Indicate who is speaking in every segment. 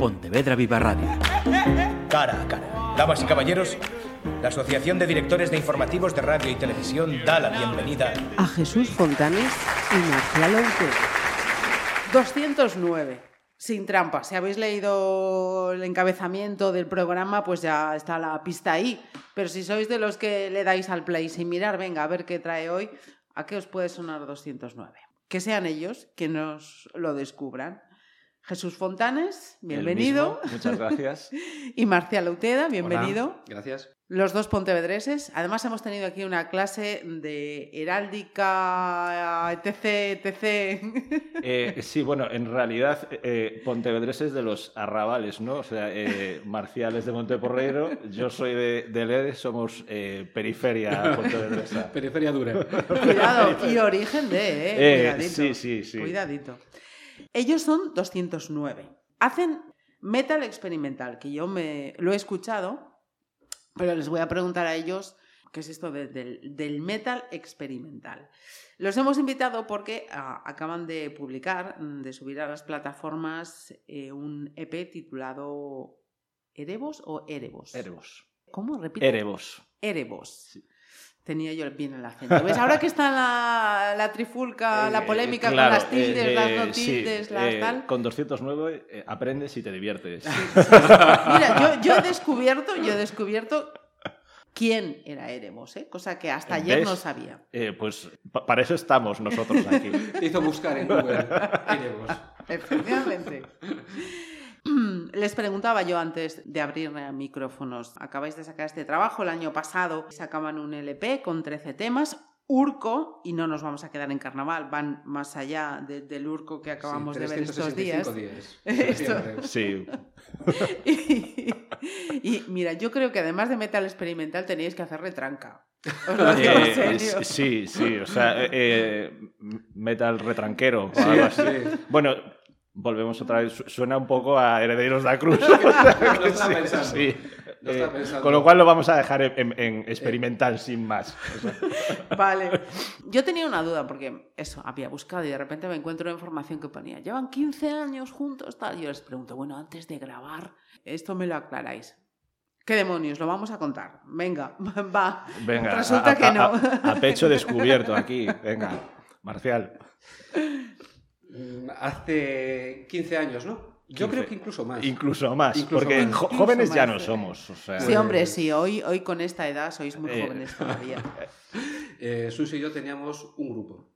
Speaker 1: Pontevedra Viva Radio.
Speaker 2: Cara a cara. Damas y caballeros, la Asociación de Directores de Informativos de Radio y Televisión da la bienvenida
Speaker 3: a Jesús Fontanes y Marcial Aute. 209. Sin trampa. Si habéis leído el encabezamiento del programa, pues ya está la pista ahí. Pero si sois de los que le dais al play sin mirar, venga, a ver qué trae hoy, ¿a qué os puede sonar 209? Que sean ellos que nos lo descubran. Jesús Fontanes, bienvenido.
Speaker 4: Muchas gracias.
Speaker 3: y Marcial Auteda, bienvenido.
Speaker 4: gracias.
Speaker 3: Los dos pontevedreses. Además hemos tenido aquí una clase de heráldica, etc, etc.
Speaker 4: Eh, sí, bueno, en realidad eh, pontevedreses de los arrabales, ¿no? O sea, eh, Marcial es de Monteporreiro, yo soy de, de Lede, somos eh, periferia pontevedresa.
Speaker 5: periferia dura.
Speaker 3: Cuidado, y origen de, ¿eh? Cuidadito.
Speaker 4: sí, sí, sí.
Speaker 3: Cuidadito. Ellos son 209. Hacen metal experimental, que yo me lo he escuchado, pero les voy a preguntar a ellos qué es esto de, del, del, metal experimental. Los hemos invitado porque ah, acaban de publicar, de subir a las plataformas, eh, un EP titulado Erebos o Erebos.
Speaker 4: Erebos.
Speaker 3: ¿Cómo? Repite.
Speaker 4: Erebos.
Speaker 3: Erebos. Sí. Tenía yo bien el acento. ¿Ves? Ahora que está la, la trifulca, eh, la polémica
Speaker 4: claro,
Speaker 3: con las tildes,
Speaker 4: eh,
Speaker 3: las no tildes,
Speaker 4: sí,
Speaker 3: las
Speaker 4: eh,
Speaker 3: tal.
Speaker 4: Con 209 aprendes y te diviertes.
Speaker 3: Sí, sí, Mira, yo, yo, he descubierto, yo he descubierto quién era Eremos, ¿eh? cosa que hasta ayer
Speaker 4: ¿Ves?
Speaker 3: no sabía.
Speaker 4: Eh, pues pa para eso estamos nosotros aquí.
Speaker 5: Te hizo buscar en Google Eremos.
Speaker 3: Efectivamente. Les preguntaba yo antes de abrir micrófonos, acabáis de sacar este trabajo, el año pasado sacaban un LP con 13 temas, Urco, y no nos vamos a quedar en carnaval, van más allá de, del Urco que acabamos
Speaker 5: sí,
Speaker 3: de ver estos días.
Speaker 5: días.
Speaker 3: Esto...
Speaker 4: Sí.
Speaker 3: y, y, mira, yo creo que además de metal experimental teníais que hacer retranca. Os lo digo
Speaker 4: Eh,
Speaker 3: en serio.
Speaker 4: sí, sí, o sea, eh, metal retranquero.
Speaker 5: Sí,
Speaker 4: algo así.
Speaker 5: sí.
Speaker 4: Bueno, volvemos otra vez, su- suena un poco a Herederos de la Cruz.
Speaker 5: Lo estaba pensando.
Speaker 4: Sí. Eh, con lo cual lo vamos a dejar en, en- en experimental sin más. O sea,
Speaker 3: Vale. Yo tenía una duda porque eso, había buscado y de repente me encuentro una información que ponía, llevan 15 años juntos, tal. Yo les pregunto, bueno, antes de grabar, esto me lo aclaráis. ¿Qué demonios? Lo vamos a contar. Venga, va.
Speaker 4: venga,
Speaker 3: Resulta
Speaker 4: a,
Speaker 3: que
Speaker 4: a-
Speaker 3: no.
Speaker 4: a- a pecho descubierto aquí. Venga, Marcial.
Speaker 5: Mm, Hace 15 años, ¿no? Yo
Speaker 4: 15.
Speaker 5: creo que incluso más.
Speaker 4: Incluso más,
Speaker 5: Incluso
Speaker 4: porque
Speaker 5: más.
Speaker 4: jo-
Speaker 3: Incluso
Speaker 4: jóvenes ya
Speaker 3: más,
Speaker 4: no somos. O sea,
Speaker 3: Sí, hombre, sí, hoy, hoy con esta edad sois muy
Speaker 4: Eh,
Speaker 3: jóvenes todavía.
Speaker 5: Eh, y yo teníamos un grupo.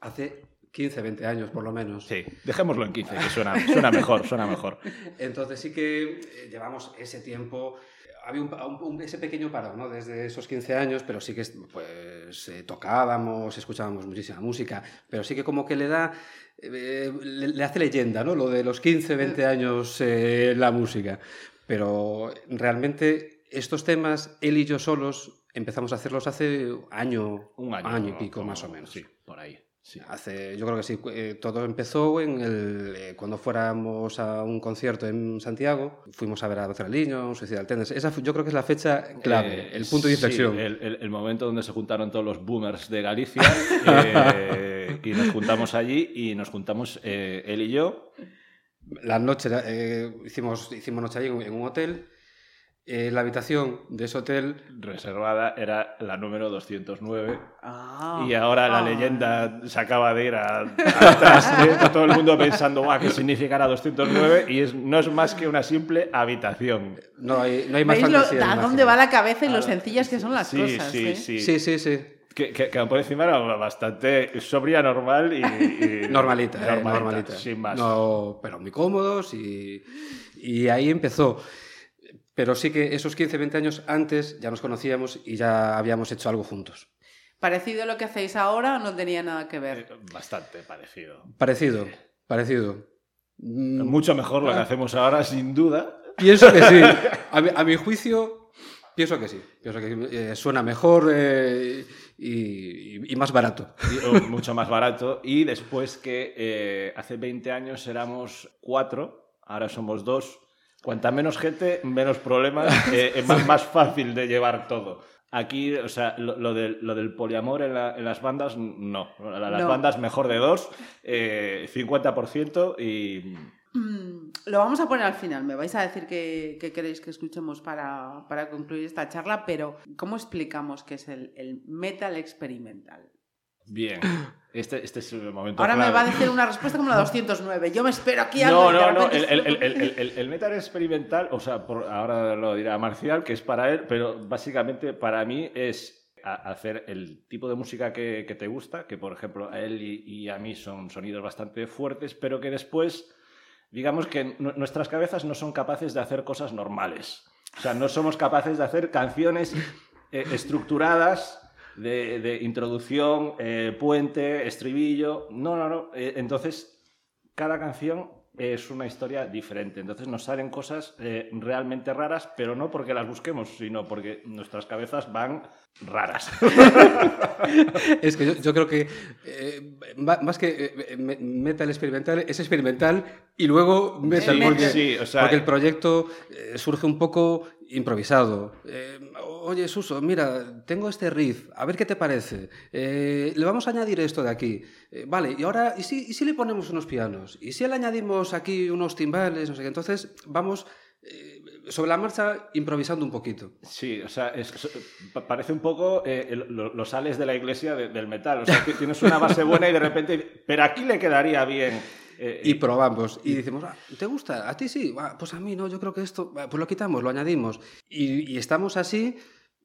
Speaker 5: Hace 15, 20 años, por lo menos.
Speaker 4: Sí, dejémoslo en 15, que suena, suena mejor, suena mejor.
Speaker 5: Entonces sí que eh, llevamos ese tiempo. Había un, un- ese pequeño parón, ¿no? Desde esos 15 años, pero sí que pues eh, tocábamos, escuchábamos muchísima música, pero sí que como que le da, eh, le, le hace leyenda, ¿no? Lo de los 15, 20 años eh, la música. Pero realmente estos temas, él y yo solos, empezamos a hacerlos hace año,
Speaker 4: Un año.
Speaker 5: y pico
Speaker 4: como-
Speaker 5: más o menos.
Speaker 4: Sí, por ahí. Sí.
Speaker 5: Hace, yo creo que sí, eh, todo empezó en el, eh, cuando fuéramos a un concierto en Santiago, fuimos a ver a Niño, Suicide Tendency. Esa yo creo que es la fecha clave,
Speaker 4: Eh,
Speaker 5: el punto de
Speaker 4: sí,
Speaker 5: inflexión.
Speaker 4: el, el- el momento donde se juntaron todos los boomers de Galicia y nos juntamos allí y nos juntamos él y yo.
Speaker 5: La noche, hicimos, hicimos noche allí en un hotel. Eh, la habitación de ese hotel,
Speaker 4: Reservada era la número 209
Speaker 3: Ah.
Speaker 4: y ahora la
Speaker 3: Ah.
Speaker 4: leyenda se acaba de ir a, atrás. ¿eh? Todo el mundo pensando, "Guau, ¿qué significará 209? Y es, no es más que una simple habitación.
Speaker 5: no hay, no hay más
Speaker 3: ¿Veis lo-
Speaker 5: fantasía.
Speaker 3: a dónde va la cabeza y lo
Speaker 4: Ah,
Speaker 3: sencillas que son las
Speaker 4: sí,
Speaker 3: cosas?
Speaker 4: sí,
Speaker 3: ¿eh?
Speaker 4: sí,
Speaker 5: Sí, sí, sí.
Speaker 4: Que, que, que por encima era bastante sobria, normal y... y-
Speaker 5: Normalita, eh,
Speaker 4: normalita,
Speaker 5: normalita.
Speaker 4: Sin más.
Speaker 5: No, pero muy cómodos y, y ahí empezó. Pero sí que esos 15, 20 años antes ya nos conocíamos y ya habíamos hecho algo juntos.
Speaker 3: ¿Parecido a lo que hacéis ahora o no tenía nada que ver?
Speaker 4: Eh, Bastante parecido.
Speaker 5: Parecido, parecido.
Speaker 4: Mucho mejor lo que hacemos ahora, sin duda.
Speaker 5: Pienso que sí. A mi, a mi juicio, pienso que sí. Pienso que eh, suena mejor eh, y, y más barato.
Speaker 4: y- o mucho más barato. Y después que eh, hace 20 años éramos cuatro, ahora somos dos. Cuanta menos gente, menos problemas, eh, es más, más fácil de llevar todo. Aquí, o sea, lo, lo del, lo del poliamor en, la- en las bandas, no. La- Las
Speaker 3: No.
Speaker 4: bandas mejor de dos, eh, 50% y...
Speaker 3: Mm, lo vamos a poner al final. Me vais a decir qué, qué queréis que escuchemos para, para concluir esta charla, pero ¿cómo explicamos qué es el, el metal experimental?
Speaker 4: Bien, este, este es el momento
Speaker 3: Ahora me
Speaker 4: clave.
Speaker 3: va a decir una respuesta como la 209. Yo me espero aquí
Speaker 4: No,
Speaker 3: algo
Speaker 4: no, no. El, el, el, el, metal experimental, o sea, por- ahora lo dirá Marcial, que es para él, pero básicamente para mí es hacer el tipo de música que, que te gusta, que por ejemplo a él y, y a mí son sonidos bastante fuertes, pero que después, digamos que nu- nuestras cabezas no son capaces de hacer cosas normales. O sea, no somos capaces de hacer canciones eh, estructuradas de, introducción, eh, puente, estribillo. No, no, no. Eh, entonces, cada canción es una historia diferente. Entonces nos salen cosas eh, realmente raras, pero no porque las busquemos, sino porque nuestras cabezas van raras.
Speaker 5: Es que yo, yo creo que eh, más que eh, me- metal experimental es experimental y luego metal.
Speaker 3: Sí,
Speaker 5: porque,
Speaker 4: sí, o sea,
Speaker 5: porque el proyecto eh, surge un poco improvisado. Eh, Oye, Suso, mira, tengo este riff, a ver qué te parece. Eh, le vamos a añadir esto de aquí. Eh, vale, y ahora, ¿y si, ¿y si le ponemos unos pianos? ¿Y si le añadimos aquí unos timbales? No sé qué. Entonces, vamos eh, sobre la marcha improvisando un poquito.
Speaker 4: Sí, o sea, es- parece un poco eh, lo- los sales de la iglesia de- del metal. O sea, que tienes una base buena y de repente, pero aquí le quedaría bien. eh,
Speaker 5: Y probamos. Y decimos, "Ah, ¿te gusta? ¿A ti sí? Ah, pues a mí no, yo creo que esto, ah, pues lo quitamos, lo añadimos. Y, y estamos así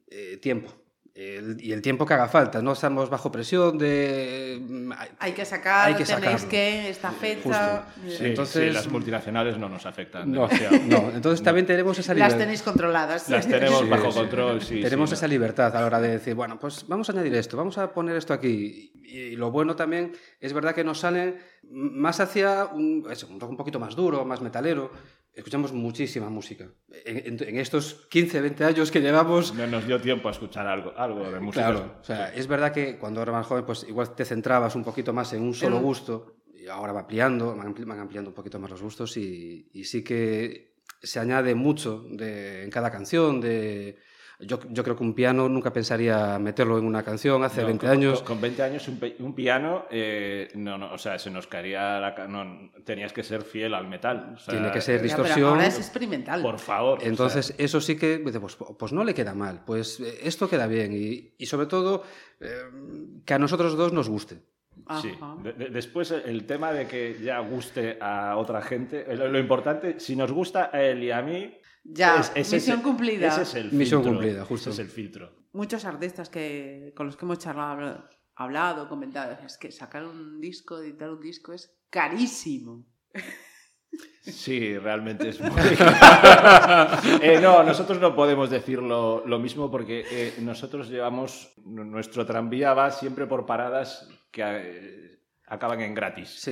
Speaker 5: eh, tiempo. El- y el tiempo que haga falta. No estamos bajo presión de... mm, ay,
Speaker 3: Hay que sacar,
Speaker 5: Hay que
Speaker 3: tenéis
Speaker 5: sacarlo.
Speaker 3: que, esta fecha.
Speaker 4: Sí,
Speaker 5: entonces-
Speaker 4: sí, las multinacionales no nos afectan.
Speaker 5: No, no, entonces también tenemos esa
Speaker 3: Las
Speaker 5: libertad.
Speaker 3: tenéis controladas.
Speaker 4: Las tenemos
Speaker 5: Sí,
Speaker 4: bajo
Speaker 5: sí.
Speaker 4: control, sí.
Speaker 5: Tenemos
Speaker 4: sí,
Speaker 5: esa libertad a la hora de decir, bueno, pues vamos a añadir esto, vamos a poner esto aquí. Y lo bueno también es verdad que nos sale más hacia un, eso, un rock un poquito más duro, más metalero. Escuchamos muchísima música. En, en- en estos 15, 20 años que llevamos,
Speaker 4: No nos dio tiempo a escuchar algo, algo de música.
Speaker 5: Claro, o sea, es verdad que cuando eras más joven, pues igual te centrabas un poquito más en un solo
Speaker 3: En-
Speaker 5: gusto, y ahora va ampliando, van ampli- van ampliando un poquito más los gustos, y, y sí que se añade mucho de, en cada canción. De, yo, yo creo que un piano nunca pensaría meterlo en una canción hace
Speaker 4: No,
Speaker 5: 20
Speaker 4: con-
Speaker 5: años.
Speaker 4: Con, con 20 años un, un piano, eh, no, no, o sea, se nos caería la... No, tenías que ser fiel al metal. o sea,
Speaker 5: Tiene que ser
Speaker 3: Ya, pero
Speaker 5: distorsión.
Speaker 3: ahora es experimental.
Speaker 4: Por favor. o sea,
Speaker 5: Entonces, eso sí que, pues, pues no le queda mal, pues eh, esto queda bien, y, y sobre todo eh, que a nosotros dos nos guste.
Speaker 4: Sí. De- de- después el tema de que ya guste a otra gente, eh, lo, lo importante, si nos gusta a él y a mí,
Speaker 3: Ya,
Speaker 4: es-
Speaker 3: misión
Speaker 4: es
Speaker 3: cumplida.
Speaker 4: Ese es el
Speaker 5: Misión
Speaker 4: filtro,
Speaker 5: cumplida, justo.
Speaker 4: Ese es el filtro.
Speaker 3: Muchos artistas que, con los que hemos charlado, hablado, comentado, es que sacar un disco, editar un disco es carísimo.
Speaker 4: Sí, realmente es muy... Eh, no, nosotros no podemos decir lo, lo mismo porque eh, nosotros llevamos... Nuestro tranvía va siempre por paradas que eh, acaban en gratis.
Speaker 5: Sí.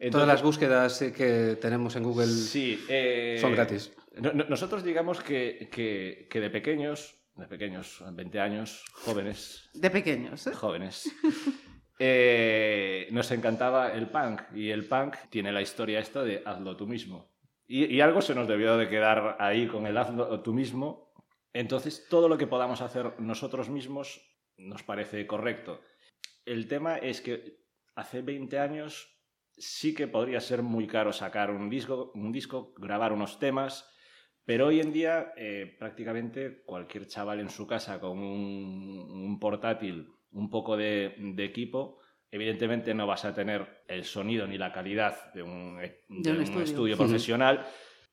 Speaker 4: Entonces-
Speaker 5: Todas las búsquedas eh, que tenemos en Google
Speaker 4: Sí, eh,
Speaker 5: son gratis.
Speaker 4: No- no- nosotros digamos que, que- que de pequeños, de pequeños, 20 años, jóvenes,
Speaker 3: De pequeños, ¿eh?
Speaker 4: jóvenes, eh, nos encantaba el punk. Y el punk tiene la historia esta de hazlo tú mismo. Y, y algo se nos debió de quedar ahí con el hazlo tú mismo. Entonces, todo lo que podamos hacer nosotros mismos nos parece correcto. El tema es que hace 20 años sí que podría ser muy caro sacar un disco, un disco grabar unos temas, pero hoy en día eh, prácticamente cualquier chaval en su casa con un, un portátil, un poco de, de equipo, evidentemente no vas a tener el sonido ni la calidad de un, de
Speaker 3: De un
Speaker 4: un
Speaker 3: estudio.
Speaker 4: profesional,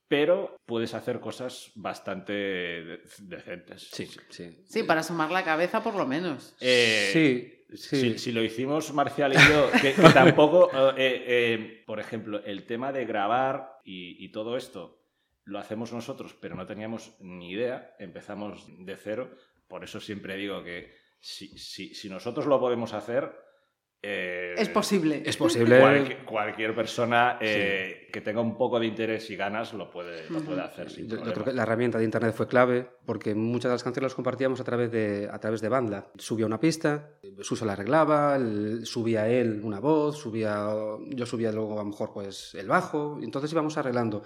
Speaker 4: pero puedes hacer cosas bastante de- decentes.
Speaker 5: Sí, sí.
Speaker 3: Sí, para sumar la cabeza por lo menos.
Speaker 4: Eh,
Speaker 5: sí, sí.
Speaker 4: Si, si lo hicimos Marcial y yo, que, que tampoco, eh, eh, por ejemplo, el tema de grabar y, y todo esto lo hacemos nosotros, pero no teníamos ni idea, empezamos de cero, por eso siempre digo que si, si, si nosotros lo podemos hacer... eh,
Speaker 3: Es posible.
Speaker 5: Es posible.
Speaker 4: Cualquier, cualquier persona eh, que tenga un poco de interés y ganas lo puede, lo puede hacer sin
Speaker 5: Yo, yo creo que la herramienta de internet fue clave porque muchas de las canciones las compartíamos a través de, a través de Bandla. Subía una pista, Suso la arreglaba, el- subía él una voz, subía, yo subía luego a lo mejor pues el bajo, y entonces íbamos arreglando.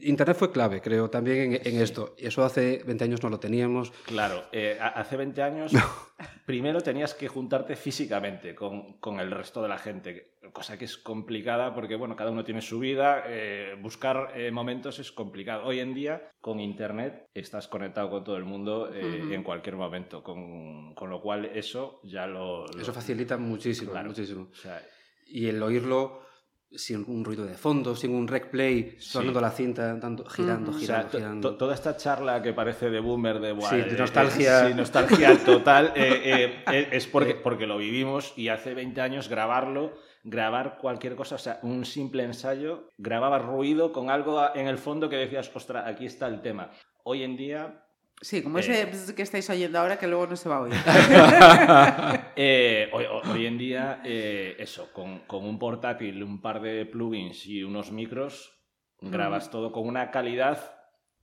Speaker 5: Internet fue clave, creo, también en, en esto. Y eso hace 20 años no lo teníamos.
Speaker 4: Claro, eh, ha- hace 20 años primero tenías que juntarte físicamente con, con, el resto de la gente, cosa que es complicada porque, bueno, cada uno tiene su vida, eh, buscar eh, momentos es complicado. Hoy en día, con Internet, estás conectado con todo el mundo eh, uh -huh. en cualquier momento, con, con, lo cual eso ya lo... lo...
Speaker 5: Eso facilita muchísimo, claro. muchísimo. O sea, y el oírlo sin un ruido de fondo, sin un rec play, sonando sí. la cinta, dando, girando,
Speaker 4: mm.
Speaker 5: girando,
Speaker 4: o sea,
Speaker 5: girando.
Speaker 4: Toda esta charla que parece de boomer, de,
Speaker 5: sí, de nostalgia,
Speaker 4: eh, sí, nostalgia total, eh, eh, es porque, porque lo vivimos y hace 20 años grabarlo, grabar cualquier cosa, o sea, un simple ensayo, grababa ruido con algo en el fondo que decías, ostras, aquí está el tema. Hoy en día
Speaker 3: Sí, como ese eh, que estáis oyendo ahora que luego no se va a oír.
Speaker 4: eh, hoy, hoy, en día, eh, eso, con, con, un portátil, un par de plugins y unos micros, mm. grabas todo con una calidad.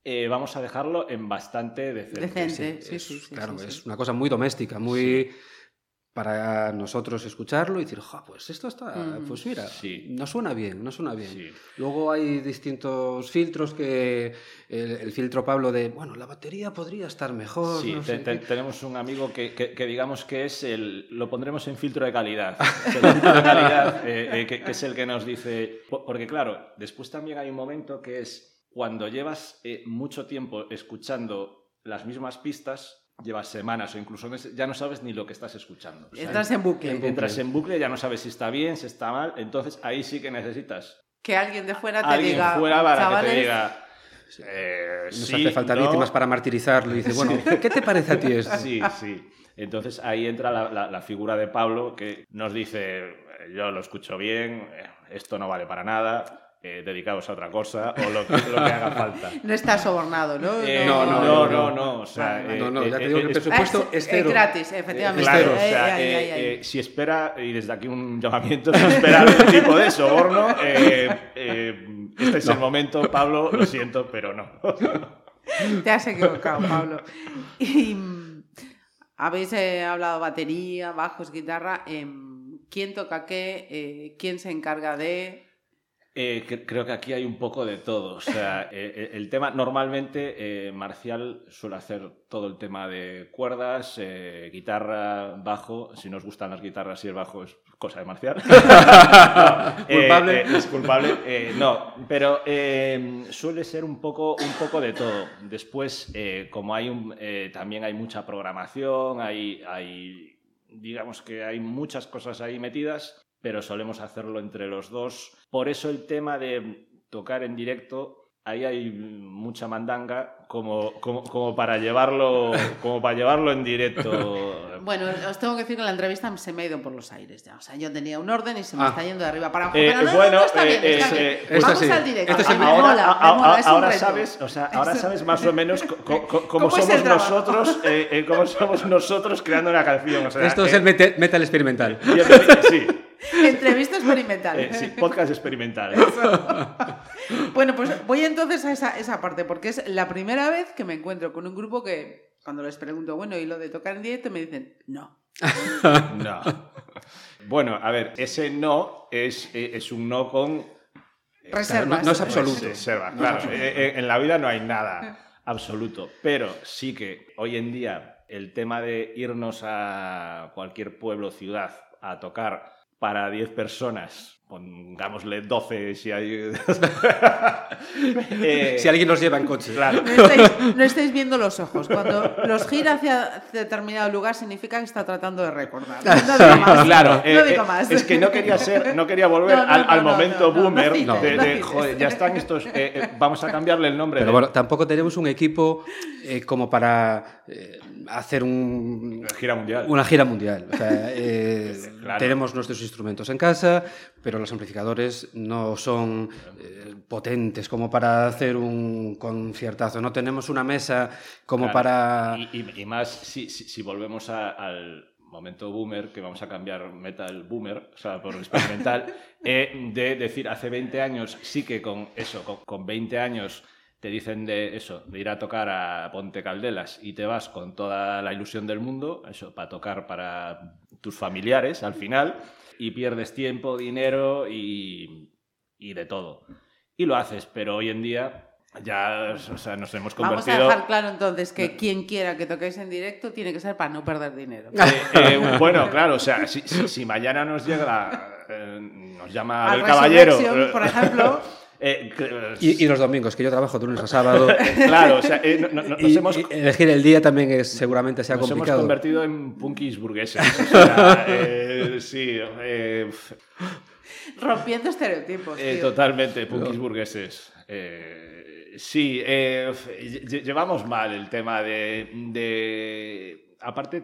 Speaker 4: Eh, vamos a dejarlo en bastante decente.
Speaker 3: Decente, sí, sí, sí,
Speaker 5: Claro,
Speaker 3: sí,
Speaker 5: es una cosa muy doméstica, muy para nosotros escucharlo y decir, ja, pues esto está, mm. pues mira,
Speaker 4: sí.
Speaker 5: no suena bien, no suena bien.
Speaker 4: Sí.
Speaker 5: Luego hay distintos filtros que el, el, filtro Pablo de, bueno, la batería podría estar mejor.
Speaker 4: Sí,
Speaker 5: no
Speaker 4: te,
Speaker 5: sé
Speaker 4: te, tenemos un amigo que, que, que, digamos que es el, lo pondremos en filtro de calidad, el filtro de calidad eh, eh, que, que, es el que nos dice, porque claro, después también hay un momento que es cuando llevas eh, mucho tiempo escuchando las mismas pistas, llevas semanas o incluso meses, ya no sabes ni lo que estás escuchando.
Speaker 3: O sea, entras en bucle.
Speaker 4: En, entras en bucle, ya no sabes si está bien, si está mal, entonces ahí sí que necesitas
Speaker 3: que alguien de fuera te
Speaker 4: alguien
Speaker 3: diga,
Speaker 4: fuera para
Speaker 3: chavales,
Speaker 4: que te diga eh,
Speaker 5: Nos
Speaker 4: sí,
Speaker 5: hace falta
Speaker 4: no.
Speaker 5: víctimas para martirizarlo y dice, bueno, ¿qué te parece a ti esto?
Speaker 4: Sí, sí. Entonces ahí entra la, la, la, figura de Pablo que nos dice, yo lo escucho bien, esto no vale para nada, eh, dedicados a otra cosa o lo que, lo que haga falta.
Speaker 3: No está sobornado, ¿no?
Speaker 4: Eh,
Speaker 5: no,
Speaker 4: no, no, no, no, o sea,
Speaker 5: vale, no, no,
Speaker 4: eh,
Speaker 5: ya te digo que el presupuesto es,
Speaker 3: es
Speaker 5: cero.
Speaker 3: gratis, efectivamente.
Speaker 4: Claro, o sea,
Speaker 3: ay, ay, ay,
Speaker 4: eh, eh, si espera, y desde aquí un llamamiento, si espera algún tipo de soborno, eh, eh, este es el momento, Pablo, lo siento, pero no.
Speaker 3: Te has equivocado, Pablo. Y mm, habéis eh, hablado batería, bajos, guitarra. em, ¿Quién toca qué? Eh, ¿Quién se encarga de...?
Speaker 4: Eh, que- creo que aquí hay un poco de todo. O sea, eh, el tema, normalmente eh, Marcial suele hacer todo el tema de cuerdas, eh, guitarra, bajo. Si nos gustan las guitarras y el bajo es cosa de Marcial. Eh,
Speaker 5: Culpable.
Speaker 4: eh, es culpable. Eh, no, pero eh, suele ser un poco, un poco de todo. Después, eh, como hay un, eh, también hay mucha programación, hay, hay, digamos que hay muchas cosas ahí metidas pero solemos hacerlo entre los dos. Por eso el tema de tocar en directo, ahí hay mucha mandanga como, como, como para llevarlo como para llevarlo en directo.
Speaker 3: Bueno, os tengo que decir que la entrevista se me ha ido por los aires ya. O sea, yo tenía un orden y se me
Speaker 5: Ah.
Speaker 3: está yendo de arriba para abajo.
Speaker 4: Eh,
Speaker 3: pero no, no,
Speaker 4: bueno,
Speaker 3: no, está bien,
Speaker 4: eh,
Speaker 3: está
Speaker 4: eh,
Speaker 3: bien.
Speaker 4: eh,
Speaker 3: Vamos
Speaker 5: sí,
Speaker 3: al directo.
Speaker 5: esto sí me-
Speaker 3: me
Speaker 4: ahora,
Speaker 3: mola,
Speaker 4: a-
Speaker 3: es
Speaker 4: ahora sabes, o sea, ahora sabes más o menos cómo,
Speaker 3: ¿Cómo es el
Speaker 4: somos nosotros, eh, eh, cómo somos nosotros creando una canción. O sea,
Speaker 5: Esto es
Speaker 4: eh,
Speaker 5: el metal experimental.
Speaker 4: sí,
Speaker 3: Entrevista experimental.
Speaker 4: eh, sí, podcast experimental.
Speaker 3: Bueno, pues voy entonces a esa, esa parte, porque es la primera vez que me encuentro con un grupo que, cuando les pregunto, bueno, ¿y lo de tocar en directo? Me dicen, no.
Speaker 4: No. Bueno, a ver, ese no es, eh, es un no con
Speaker 3: Reservas.
Speaker 5: no- no es absoluto.
Speaker 4: Reserva, claro. Eh, eh, En la vida no hay nada absoluto. Pero sí que hoy en día el tema de irnos a cualquier pueblo, ciudad, a tocar para 10 personas, pongámosle 12 si hay... Eh,
Speaker 5: Si alguien nos lleva en coche.
Speaker 4: Claro.
Speaker 3: No estáis, no estáis viendo los ojos. Cuando los gira hacia determinado lugar significa que está tratando de recordar. No digo más.
Speaker 4: Claro,
Speaker 3: no
Speaker 4: eh,
Speaker 3: digo
Speaker 4: eh,
Speaker 3: más.
Speaker 4: es que no quería ser, no quería volver
Speaker 3: No, no,
Speaker 4: al,
Speaker 3: no,
Speaker 4: al
Speaker 3: no,
Speaker 4: momento
Speaker 3: no, no,
Speaker 4: boomer
Speaker 3: cites,
Speaker 4: de,
Speaker 3: no
Speaker 4: de,
Speaker 3: cites.
Speaker 4: joder, ya están estos, eh, eh, vamos a cambiarle el nombre.
Speaker 5: Pero
Speaker 4: de-
Speaker 5: bueno, tampoco tenemos un equipo eh, como para eh, hacer un,
Speaker 4: gira mundial.
Speaker 5: una gira mundial. O sea, eh,
Speaker 4: Claro.
Speaker 5: Tenemos nuestros instrumentos en casa, pero los amplificadores no son eh, potentes como para hacer un conciertazo. No tenemos una mesa como
Speaker 4: Claro.
Speaker 5: para...
Speaker 4: Y, y- y más si, si, si volvemos a- al momento boomer, que vamos a cambiar metal boomer, o sea, por experimental, eh, de decir, hace 20 años, sí que con eso, con, con 20 años te dicen de eso, de ir a tocar a Ponte Caldelas y te vas con toda la ilusión del mundo, eso, para tocar para tus familiares al final, y pierdes tiempo, dinero y, y de todo. Y lo haces, pero hoy en día Ya, o sea, nos hemos
Speaker 3: Vamos a
Speaker 4: convertido...
Speaker 3: dejar claro entonces que quien quiera que toquéis en directo tiene que ser para no perder dinero.
Speaker 4: Eh, eh, bueno, claro, o sea, si, si- mañana nos llega, eh, nos llama
Speaker 3: Al
Speaker 4: el caballero...
Speaker 3: Por ejemplo.
Speaker 4: eh, que-
Speaker 5: Y, y los domingos, que yo trabajo de lunes a sábado.
Speaker 4: Claro, o sea, eh, no- no- nos
Speaker 5: y,
Speaker 4: hemos...
Speaker 5: y elegir el día también es seguramente sea
Speaker 4: Nos hemos
Speaker 5: complicado.
Speaker 4: convertido en punkis burgueses. O sea, eh, sí, eh,
Speaker 3: Rompiendo estereotipos.
Speaker 4: eh,
Speaker 3: tío.
Speaker 4: totalmente, punkis burgueses. Eh, sí, eh, lle- llevamos mal el tema de, de- Aparte,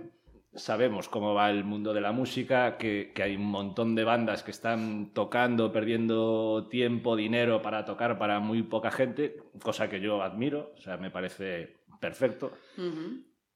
Speaker 4: sabemos cómo va el mundo de la música, que, que hay un montón de bandas que están tocando, perdiendo tiempo, dinero para tocar para muy poca gente, cosa que yo admiro, o sea, me parece perfecto.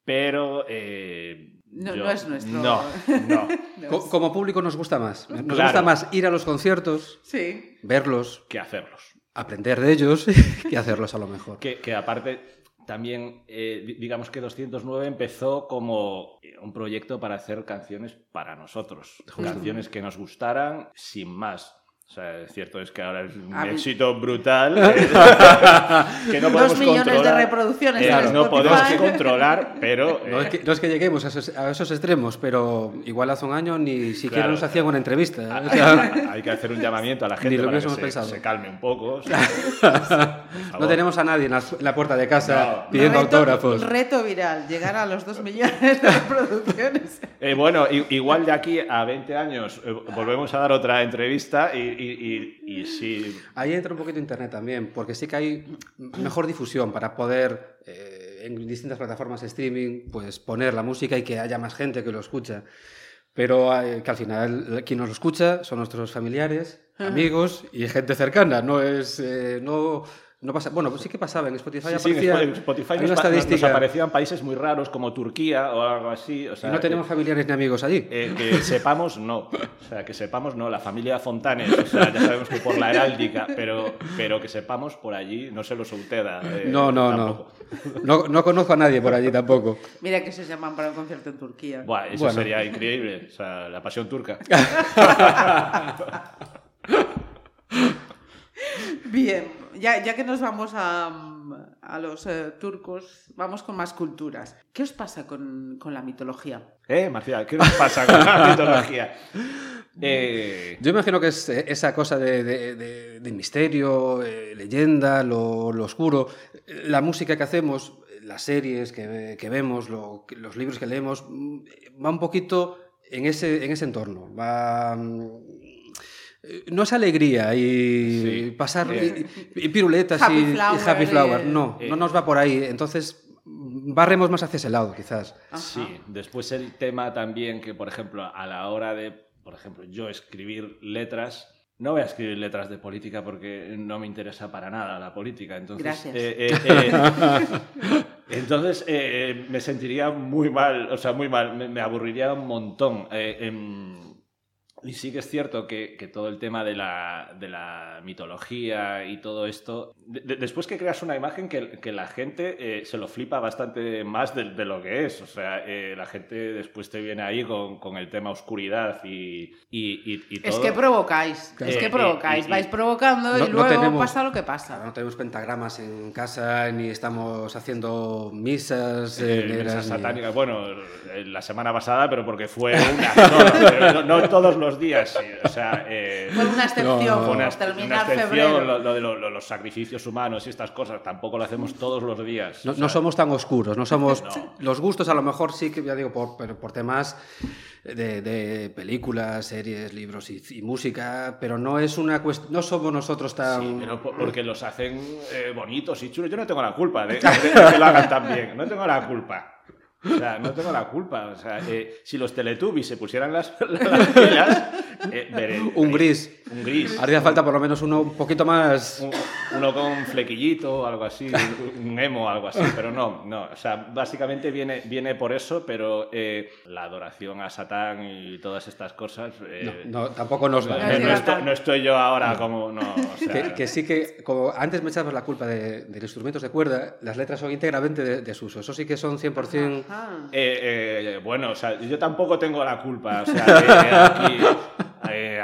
Speaker 4: Pero eh,
Speaker 3: No-
Speaker 4: yo-
Speaker 3: no es nuestro-
Speaker 4: No, no.
Speaker 5: Co- como público nos gusta más. Nos
Speaker 4: Claro.
Speaker 5: gusta más ir a los conciertos,
Speaker 3: Sí.
Speaker 5: verlos,
Speaker 4: que hacerlos.
Speaker 5: aprender de ellos, que hacerlos a lo mejor.
Speaker 4: Que, que aparte, también, eh, di- digamos que 209 empezó como eh, un proyecto para hacer canciones para nosotros. Canciones que nos gustaran sin más. O sea, es cierto es que ahora es un
Speaker 3: A mí-
Speaker 4: éxito brutal. eh, que no podemos
Speaker 3: Dos millones de
Speaker 4: controlar.
Speaker 3: reproducciones
Speaker 4: Eh,
Speaker 3: en
Speaker 4: no podemos controlar, pero...
Speaker 5: No es,
Speaker 4: eh,
Speaker 5: que, no es que lleguemos a esos, a esos extremos, pero igual hace un año ni siquiera
Speaker 4: Claro.
Speaker 5: nos hacían una entrevista. ¿eh? O sea,
Speaker 4: hay que hacer un llamamiento a la gente
Speaker 5: lo
Speaker 4: para que se, calme un poco. o sea, por
Speaker 5: no tenemos a nadie en la, en la puerta de casa
Speaker 4: No.
Speaker 5: pidiendo
Speaker 3: reto,
Speaker 5: autógrafos.
Speaker 3: Reto viral, llegar a los dos millones de reproducciones.
Speaker 4: Eh, bueno, igual de aquí a 20 años eh, volvemos a dar otra entrevista y, y- y- y sí.
Speaker 5: Ahí entra un poquito internet también, porque sí que hay mejor difusión para poder eh, en distintas plataformas de streaming pues poner la música y que haya más gente que lo escucha. Pero eh, que al final quien nos lo escucha son nuestros familiares, amigos y gente cercana. No es eh, no no pasa. Bueno, pues sí que pasaba en Spotify.
Speaker 4: Sí,
Speaker 5: aparecía-
Speaker 4: en Spotify
Speaker 5: hay
Speaker 4: nos,
Speaker 5: una
Speaker 4: aparecían países muy raros como Turquía o algo así. O sea,
Speaker 5: y no tenemos
Speaker 4: que,
Speaker 5: familiares ni amigos allí.
Speaker 4: eh, que sepamos, no. O sea, que sepamos, no. La familia Fontanes, o sea, ya sabemos que por la heráldica, pero, pero que sepamos por allí, no se lo suceda. eh,
Speaker 5: no, no,
Speaker 4: tampoco.
Speaker 5: no, no. No conozco a nadie por allí tampoco.
Speaker 3: Mira que se llaman para un concierto en Turquía.
Speaker 4: Buah, eso
Speaker 5: Bueno.
Speaker 4: sería increíble. O sea, la pasión turca.
Speaker 3: Bien, ya, ya que nos vamos a, a los eh, turcos, vamos con más culturas. ¿Qué os pasa con, con la mitología?
Speaker 4: ¿Eh, Marcial? ¿Qué nos pasa con la mitología? Eh,
Speaker 5: Yo imagino que es eh, esa cosa de, de- de- de misterio, eh, leyenda, lo, lo oscuro. La música que hacemos, las series que, que vemos, lo- los libros que leemos, mm, va un poquito en ese, en ese entorno. Va, mm, no es alegría y
Speaker 4: Sí.
Speaker 5: pasar
Speaker 4: Eh.
Speaker 5: y, y piruletas
Speaker 3: Happy
Speaker 5: y, y
Speaker 3: flower,
Speaker 5: happy flower.
Speaker 3: eh.
Speaker 5: No,
Speaker 4: Eh.
Speaker 5: no nos va por ahí. Entonces, barremos más hacia ese lado, quizás.
Speaker 3: Ajá.
Speaker 4: Sí, después el tema también que, por ejemplo, a la hora de, por ejemplo, yo escribir letras, no voy a escribir letras de política porque no me interesa para nada la política. Entonces,
Speaker 3: Gracias.
Speaker 4: eh, eh, eh, entonces eh, me sentiría muy mal, o sea, muy mal, me, me aburriría un montón. Y sí que es cierto que, que todo el tema de la, de la mitología y todo esto, de- de- después que creas una imagen que, que la gente eh, se lo flipa bastante más de, de lo que es. O sea, eh, la gente después te viene ahí con, con el tema oscuridad y, y, y- y
Speaker 3: Es
Speaker 4: todo.
Speaker 3: que provocáis, es
Speaker 4: Eh,
Speaker 3: que provocáis, vais provocando
Speaker 5: No-
Speaker 3: y
Speaker 5: no
Speaker 3: luego
Speaker 5: tenemos-
Speaker 3: pasa lo que pasa.
Speaker 5: no tenemos pentagramas en casa, ni estamos haciendo misas
Speaker 4: Eh,
Speaker 5: eh, ni-
Speaker 4: satánicas. Bueno, la semana pasada, pero porque fue una. No, no todos los días. sí, O sea, eh,
Speaker 3: Fue una excepción,
Speaker 5: No, no,
Speaker 4: fue una,
Speaker 3: terminar
Speaker 4: una excepción,
Speaker 3: febrero.
Speaker 4: lo, lo de lo- lo- los sacrificios humanos y estas cosas. Tampoco lo hacemos todos los días.
Speaker 5: No,
Speaker 4: o
Speaker 5: no
Speaker 4: sea,
Speaker 5: somos tan oscuros, no somos...
Speaker 4: No.
Speaker 5: Los gustos a lo mejor sí que, ya digo, por, pero por temas de, de películas, series, libros y, y música, pero no es una cuestión... No somos nosotros tan...
Speaker 4: Sí, pero por- porque los hacen eh, bonitos y chulos. Yo no tengo la culpa de, de- de que lo hagan tan bien. No tengo la culpa. O sea, no tengo la culpa. O sea, eh, si los Teletubbies se pusieran las, las pilas, eh, veré-
Speaker 5: Un gris.
Speaker 4: Un gris.
Speaker 5: Haría falta por lo menos uno un poquito más...
Speaker 4: Un- uno con flequillito o algo así, un emo o algo así, pero no, no, o sea, básicamente viene, viene por eso, pero eh, la adoración a Satán y todas estas cosas... eh,
Speaker 5: No, no, tampoco nos va.
Speaker 4: no,
Speaker 3: No
Speaker 4: no estoy, no estoy yo ahora como... No, o sea,
Speaker 5: Que, que sí que, como antes me echabas la culpa de, de los instrumentos de cuerda, las letras son íntegramente de, de Suso. Eso sí que son 100%...
Speaker 3: Ajá.
Speaker 4: Eh, eh, bueno, o sea, yo tampoco tengo la culpa. O sea, eh, aquí, eh,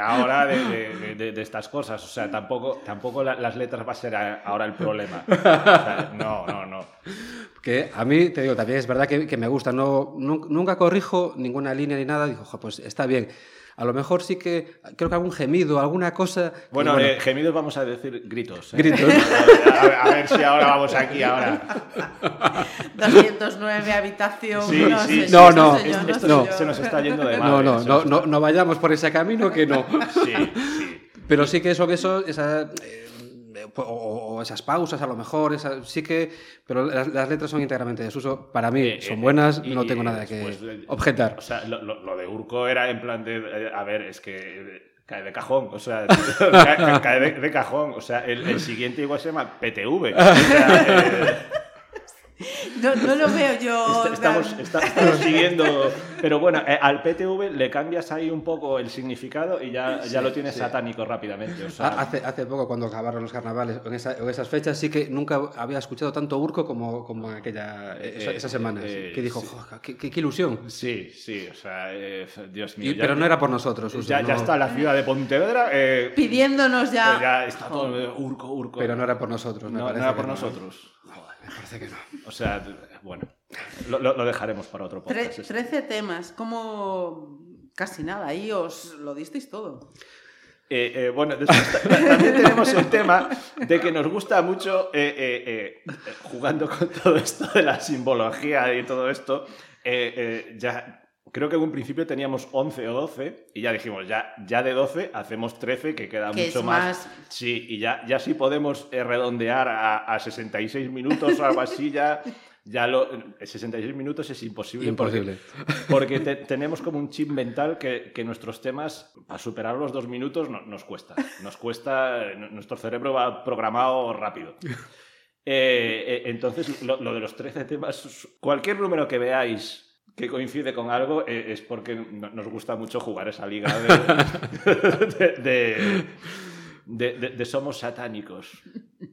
Speaker 4: ahora de, de- de- de estas cosas. O sea, tampoco, tampoco la- las letras va a ser ahora el problema. O sea, no, no, no.
Speaker 5: Que a mí, te digo, también es verdad que, que me gusta. No, nun- nunca corrijo ninguna línea ni nada. Digo, "Jo, pues está bien. A lo mejor sí que creo que algún gemido, alguna cosa. que,
Speaker 4: Bueno, eh, gemidos vamos a decir gritos. ¿eh?
Speaker 5: Gritos.
Speaker 4: A ver, a ver si ahora vamos aquí, ahora.
Speaker 3: 209 habitación.
Speaker 4: Sí,
Speaker 3: no,
Speaker 4: sí.
Speaker 5: No, no,
Speaker 3: señor,
Speaker 4: Esto
Speaker 5: no.
Speaker 4: se nos está yendo de
Speaker 5: no,
Speaker 4: madre.
Speaker 5: no, no, no, vayamos por ese camino que no.
Speaker 4: Sí, sí.
Speaker 5: Pero sí que son eso, esa, eh, o, o esas pausas a lo mejor, esa- sí que, pero las, las letras son íntegramente de Suso. Para mí
Speaker 4: Eh,
Speaker 5: son
Speaker 4: eh,
Speaker 5: buenas, no tengo nada que
Speaker 4: eh,
Speaker 5: objetar.
Speaker 4: O sea, lo, de Urco era en plan de. eh, A ver, es que. eh, Cae de cajón, o sea, cae, ca- cae de, de cajón. O sea, el, el siguiente igual se llama PTV. O sea, eh,
Speaker 3: No, no lo veo yo.
Speaker 4: est- estamos, está- estamos siguiendo. Pero bueno, eh, al PTV le cambias ahí un poco el significado y ya, ya lo tienes satánico rápidamente. O sea,
Speaker 5: Ha- Hace, hace poco, cuando acabaron los carnavales, en, esa- en esas fechas, sí que nunca había escuchado tanto Urco como, como en aquella,
Speaker 4: Eh,
Speaker 5: esa-
Speaker 4: eh,
Speaker 5: esas semanas.
Speaker 4: eh,
Speaker 5: que dijo,
Speaker 4: sí.
Speaker 5: "Jo, qué, qué- qué ilusión.
Speaker 4: Sí, sí, o sea, eh, Dios mío.
Speaker 5: Y-
Speaker 4: ya-
Speaker 5: pero no era por nosotros,
Speaker 4: Ya, ya está la ciudad de Pontevedra. eh,
Speaker 3: Pidiéndonos ya.
Speaker 4: ya está todo Urco, Urco.
Speaker 5: Pero no era por nosotros. me
Speaker 4: No, no
Speaker 5: parece
Speaker 4: era por
Speaker 5: no.
Speaker 4: nosotros.
Speaker 5: Parece que no.
Speaker 4: O sea, bueno, lo, dejaremos para otro
Speaker 3: Tre-
Speaker 4: podcast.
Speaker 3: 13 temas, como casi nada, ahí os lo disteis todo.
Speaker 4: Eh, eh, bueno, después también tenemos el tema de que nos gusta mucho, eh, eh, eh, jugando con todo esto de la simbología y todo esto, eh, eh, ya creo que en un principio teníamos 11 o 12 y ya dijimos, ya, ya de 12 hacemos 13, que queda
Speaker 3: Que
Speaker 4: mucho
Speaker 3: es
Speaker 4: más.
Speaker 3: más-
Speaker 4: Sí, y ya, ya sí podemos eh, redondear a, a 66 minutos o algo así, ya... Ya lo, 66 minutos es imposible.
Speaker 5: Imposible.
Speaker 4: Porque, porque te- tenemos como un chip mental que, que nuestros temas, para superar los dos minutos, no- nos cuesta. Nos cuesta, nuestro cerebro va programado rápido. Eh, eh, entonces, lo, lo de los 13 temas, cualquier número que veáis que coincide con algo eh, es porque no- nos gusta mucho jugar esa liga de, de- de- de- de- de somos satánicos.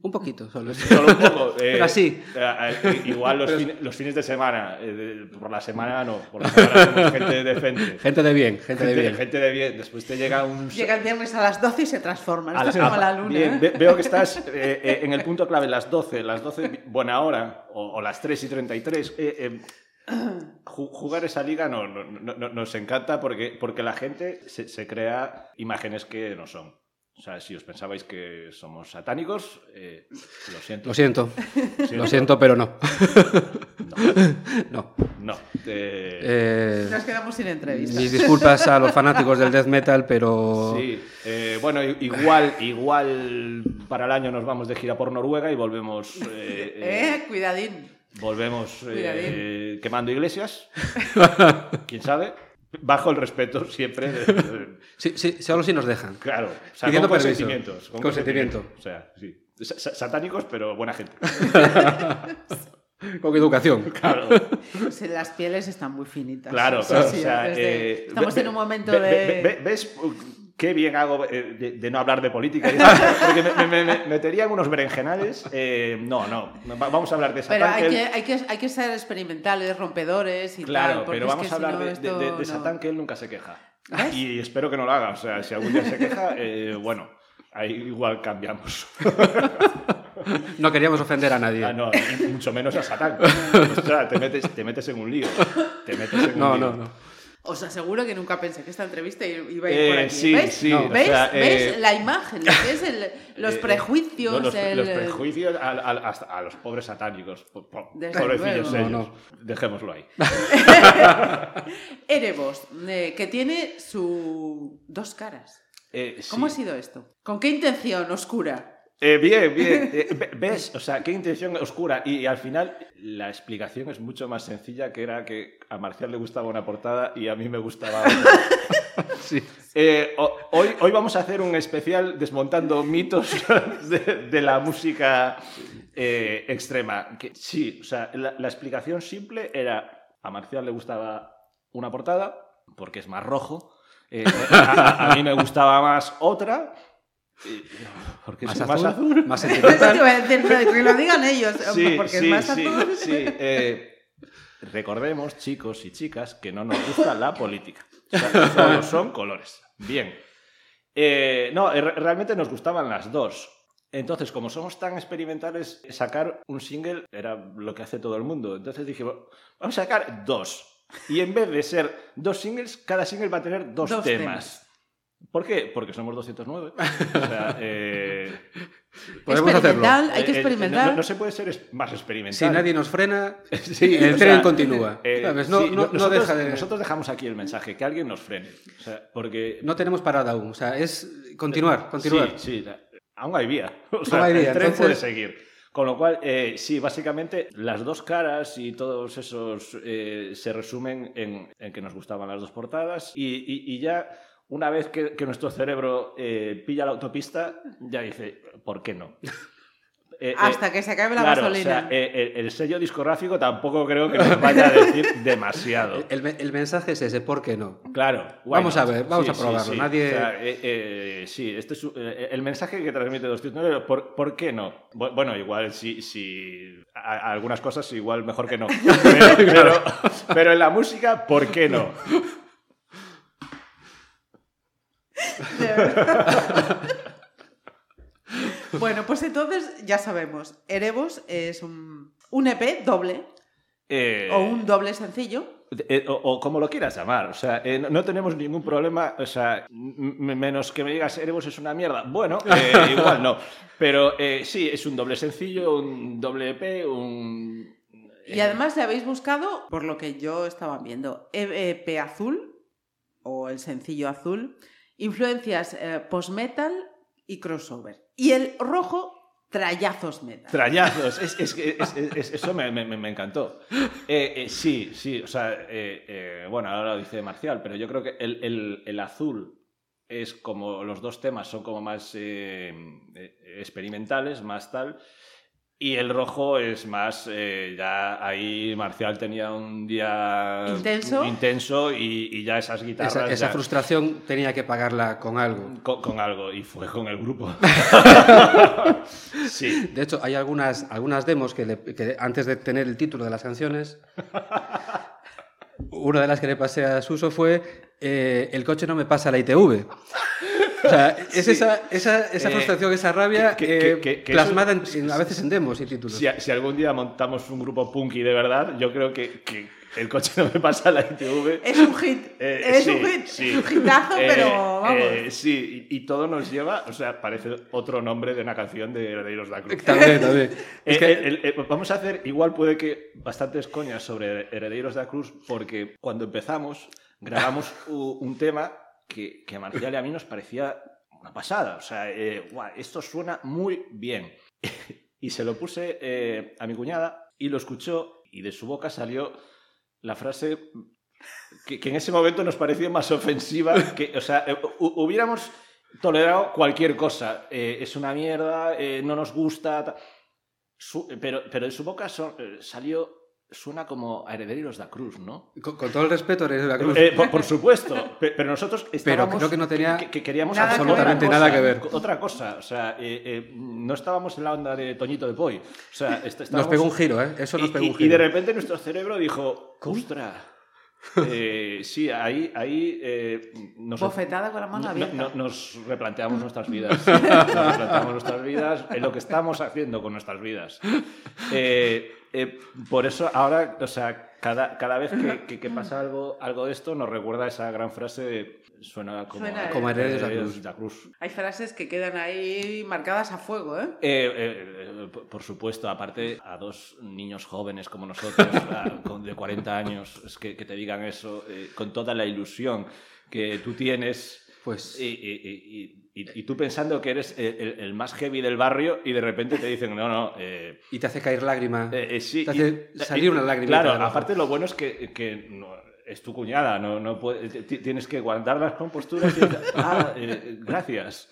Speaker 5: Un poquito, solo.
Speaker 4: Solo un poco. eh,
Speaker 5: Pero así.
Speaker 4: eh, eh, igual los, fin- los fines de semana. eh, de- por la semana no. Por la semana somos gente decente.
Speaker 5: Gente de bien, gente,
Speaker 4: Gente,
Speaker 5: de bien.
Speaker 4: gente de bien. Después te llega un.
Speaker 3: Llega el viernes a las 12 y se transforma.
Speaker 4: a
Speaker 3: Esto es
Speaker 4: la-
Speaker 3: como
Speaker 4: a-
Speaker 3: la luna.
Speaker 4: bien,
Speaker 3: ¿eh?
Speaker 4: ve- veo que estás eh, eh, en el punto clave, las 12, las 12, buena hora, o, o las 3 y 33. Ju- jugar esa liga no, no- no- no- nos encanta porque, porque la gente se, se crea imágenes que no son. O sea, si os pensabais que somos satánicos, eh, lo siento.
Speaker 5: Lo siento,
Speaker 4: Siento.
Speaker 5: lo siento, pero no. no.
Speaker 4: No. eh,
Speaker 5: Eh,
Speaker 3: Nos quedamos sin entrevistas.
Speaker 5: mis disculpas a los fanáticos del death metal, pero
Speaker 4: Sí, eh, bueno, igual, igual para el año nos vamos de gira por Noruega y volvemos, eh, eh,
Speaker 3: Eh, cuidadín.
Speaker 4: Volvemos eh, quemando iglesias, quién sabe, bajo el respeto siempre, de- de-
Speaker 5: sí, sí, solo si nos dejan.
Speaker 4: claro, o sea, con consentimientos, con
Speaker 5: Consentimiento.
Speaker 4: consentimiento, o sea, sí, Sa- sa- satánicos pero buena gente,
Speaker 5: Con educación.
Speaker 4: claro.
Speaker 3: Pues, las pieles están muy finitas.
Speaker 4: Claro, claro,
Speaker 3: sí,
Speaker 4: o sea,
Speaker 3: desde-
Speaker 4: eh,
Speaker 3: estamos
Speaker 4: ve-
Speaker 3: en un momento
Speaker 4: ve-
Speaker 3: de...
Speaker 4: ve- ve- ¿Ves qué bien hago eh, de, de no hablar de política? Porque me, me- me- metería en unos berenjenales. eh, no, no, va- vamos a hablar de
Speaker 3: Pero
Speaker 4: Satán.
Speaker 3: hay que, hay, que, hay que ser experimentales, rompedores y
Speaker 4: Claro,
Speaker 3: tal. porque
Speaker 4: pero
Speaker 3: es
Speaker 4: vamos
Speaker 3: que
Speaker 4: a
Speaker 3: si
Speaker 4: hablar
Speaker 3: no,
Speaker 4: de,
Speaker 3: esto
Speaker 4: de- de- de
Speaker 3: no-
Speaker 4: Satán que él nunca se queja.
Speaker 3: ¿Ves?
Speaker 4: Y espero que no lo haga. O sea, si algún día se queja, eh, bueno, ahí igual cambiamos.
Speaker 5: No queríamos ofender a nadie.
Speaker 4: Ah, no, mucho menos a Satán. O sea, te metes, te metes en un lío. Te metes en un
Speaker 5: No,
Speaker 4: lío.
Speaker 5: no, no.
Speaker 3: Os aseguro que nunca pensé que esta entrevista iba a ir
Speaker 4: Eh,
Speaker 3: por aquí.
Speaker 4: sí,
Speaker 3: ¿Veis?
Speaker 4: sí,
Speaker 5: No.
Speaker 4: o
Speaker 3: ¿Veis?
Speaker 4: sea,
Speaker 3: ¿Veis
Speaker 4: eh,
Speaker 3: la imagen? Lo que es el- los
Speaker 4: Eh,
Speaker 3: prejuicios.
Speaker 4: no, los,
Speaker 3: el-
Speaker 4: los prejuicios a, a- hasta a los pobres satánicos. Po- po-
Speaker 3: Desde
Speaker 4: Pobrecillos ellos.
Speaker 5: No,
Speaker 4: Dejémoslo ahí.
Speaker 3: Erebos, eh, que tiene su dos caras.
Speaker 4: Eh,
Speaker 3: ¿Cómo
Speaker 4: sí.
Speaker 3: ha sido esto? ¿Con qué intención oscura?
Speaker 4: Eh, bien, bien. Eh, ve- ¿Ves? O sea, qué intención oscura. Y, al final la explicación es mucho más sencilla, que era que a Marcial le gustaba una portada y a mí me gustaba otra.
Speaker 5: Sí.
Speaker 4: Eh, ho- hoy, hoy vamos a hacer un especial desmontando mitos de, de la música extrema. Que, sí, o sea, la, la explicación simple era a Marcial le gustaba una portada porque es más rojo. eh, a mí me gustaba más otra. Porque
Speaker 5: Más
Speaker 4: es
Speaker 5: azul,
Speaker 4: más
Speaker 3: Eso te
Speaker 5: sentimental.
Speaker 3: iba a decir, pero que lo digan ellos,
Speaker 4: Sí,
Speaker 3: porque
Speaker 4: sí,
Speaker 3: es más
Speaker 4: sí,
Speaker 3: azul.
Speaker 4: sí, eh, recordemos, chicos y chicas, que no nos gusta la política. O sea, solo son colores. Bien. Eh, no, eh, re- realmente nos gustaban las dos. Entonces, como somos tan experimentales, sacar un single era lo que hace todo el mundo. Entonces dijimos, vamos a sacar dos. Y en vez de ser dos singles, cada single va a tener dos,
Speaker 3: Dos
Speaker 4: temas.
Speaker 3: temas.
Speaker 4: ¿Por qué? Porque somos 209. O sea, eh,
Speaker 5: Podemos hacerlo.
Speaker 3: Experimental, hay que
Speaker 4: eh, eh,
Speaker 3: experimentar.
Speaker 4: no, no se puede ser más experimental.
Speaker 5: Si nadie nos frena,
Speaker 4: Sí,
Speaker 5: el tren
Speaker 4: sea,
Speaker 5: continúa.
Speaker 4: eh,
Speaker 5: ¿sabes? No,
Speaker 4: sí,
Speaker 5: no- no
Speaker 4: nosotros,
Speaker 5: deja de...
Speaker 4: nosotros dejamos aquí el mensaje, que alguien nos frene. O sea, porque
Speaker 5: No tenemos parada aún. O sea, es continuar, continuar.
Speaker 4: Sí, sí, aún hay vía. O sea,
Speaker 5: Aún hay vía,
Speaker 4: el tren
Speaker 5: entonces-
Speaker 4: puede seguir. Con lo cual, eh, sí, básicamente las dos caras y todos esos eh, se resumen en, en que nos gustaban las dos portadas y, y- y ya una vez que, que nuestro cerebro eh, pilla la autopista, ya dice, ¿por qué no? Eh, eh,
Speaker 3: Hasta que se acabe la
Speaker 4: claro,
Speaker 3: gasolina.
Speaker 4: o sea, eh, el, el sello discográfico tampoco creo que nos vaya a decir demasiado.
Speaker 5: El, el mensaje es ese, ¿por qué no?
Speaker 4: Claro.
Speaker 5: Vamos a ver, vamos a probarlo. Nadie-
Speaker 4: O sea, eh, eh, sí, este es eh, el mensaje que transmite 209. ¿Por, por qué no? Bu- Bueno, igual sí, sí, a- a algunas cosas igual mejor que no. Pero, pero- pero en la música, ¿por qué no?
Speaker 3: De verdad. bueno, pues entonces ya sabemos. Erebos es un, un EP doble
Speaker 4: Eh,
Speaker 3: o un doble sencillo.
Speaker 4: eh, o, o como lo quieras llamar. O sea, eh, no, no tenemos ningún problema. O sea, menos que me digas Erebos es una mierda. Bueno, eh, igual no. Pero sí, es un doble sencillo, un doble EP, un.
Speaker 3: Y además le habéis buscado, por lo que yo estaba viendo, EP azul o el sencillo azul, influencias eh, post-metal y crossover. Y el rojo, trayazos metal.
Speaker 4: Es, es, es- es- eso me, me- me encantó. Eh, eh, sí, sí, o sea, bueno, ahora lo dice Marcial, pero yo creo que el, el- el azul es como los dos temas son como más experimentales, más tal. Y el rojo es más, eh, ya ahí Marcial tenía un día
Speaker 3: Intenso.
Speaker 4: intenso y, y ya esas guitarras...
Speaker 5: Esa, esa
Speaker 4: ya-
Speaker 5: frustración tenía que pagarla con algo.
Speaker 4: con, con algo, y fue con el grupo. sí.
Speaker 5: De hecho, hay algunas, algunas demos que, le- que antes de tener el título de las canciones, una de las que le pasé a Suso fue eh, El coche no me pasa la ITV. O sea, es esa, esa, esa
Speaker 4: Eh,
Speaker 5: frustración, esa rabia
Speaker 4: que- que-
Speaker 5: eh,
Speaker 4: que- que
Speaker 5: plasmada
Speaker 4: eso-
Speaker 5: en- en- a veces en demos y títulos.
Speaker 4: Si, si algún día montamos un grupo punky de verdad, yo creo que, que el coche no me pasa la ITV.
Speaker 3: Es un hit.
Speaker 4: Eh,
Speaker 3: es
Speaker 4: sí,
Speaker 3: un hit.
Speaker 4: sí.
Speaker 3: Es un hitazo,
Speaker 4: Eh,
Speaker 3: pero vamos.
Speaker 4: eh, sí, y, y todo nos lleva, o sea, parece otro nombre de una canción de Herederos de la Cruz.
Speaker 5: También, también. Es que-
Speaker 4: el- el- vamos a hacer, igual puede que bastantes coñas sobre Herederos de la Cruz, porque cuando empezamos grabamos un tema que, que a Marcial y a mí nos parecía una pasada. O sea, eh, esto suena muy bien. y se lo puse eh, a mi cuñada y lo escuchó y de su boca salió la frase que, en ese momento nos pareció más ofensiva que, o sea, eh, hu- hubiéramos tolerado cualquier cosa. Es una mierda, no nos gusta. pero, pero de su boca salió, suena como a Herederos da Cruz, ¿no?
Speaker 5: con, con todo el respeto, Herederos de la Cruz.
Speaker 4: Eh, por, por supuesto, pe- pero nosotros estábamos...
Speaker 5: creo que no tenía
Speaker 4: que, que queríamos
Speaker 3: nada que
Speaker 5: absolutamente
Speaker 4: cosa,
Speaker 5: nada que ver.
Speaker 4: Otra cosa, o sea, eh, eh, no estábamos en la onda de Toñito de Poi. O sea, est-
Speaker 5: Nos
Speaker 4: estábamos-
Speaker 5: pegó un giro, ¿eh? Eso nos
Speaker 4: y,
Speaker 5: pegó un
Speaker 4: y- y
Speaker 5: giro.
Speaker 4: de repente nuestro cerebro dijo, ¡ostras! Eh, sí, ahí, ahí eh, nos,
Speaker 3: Bofetada con la mano
Speaker 4: no-
Speaker 3: abierta.
Speaker 4: no- nos replanteamos nuestras vidas. Nos replanteamos nuestras vidas en lo que estamos haciendo con nuestras vidas. Eh, eh, por eso ahora, o sea, cada, cada vez que, que- que pasa algo, algo de esto, nos recuerda esa gran frase de suena como,
Speaker 3: Suena
Speaker 5: Como Herederos de la Cruz.
Speaker 4: de la Cruz.
Speaker 3: Hay frases que quedan ahí marcadas a fuego, ¿eh?
Speaker 4: Eh, eh, eh, por- por supuesto, aparte a dos niños jóvenes como nosotros, a- con- de 40 años, es que, que te digan eso eh, con toda la ilusión que tú tienes.
Speaker 5: Pues
Speaker 4: Y, y- y- y- y tú pensando que eres el, más heavy del barrio y de repente te dicen, no, no, eh,
Speaker 5: y te hace caer lágrima.
Speaker 4: eh, eh, sí.
Speaker 5: Te hace
Speaker 4: y-
Speaker 5: salir
Speaker 4: y-
Speaker 5: una lágrima
Speaker 4: Claro, aparte lo bueno es que, que no- es tu cuñada, no, no puede- tienes que guardar las composturas y decir, ah, eh, gracias.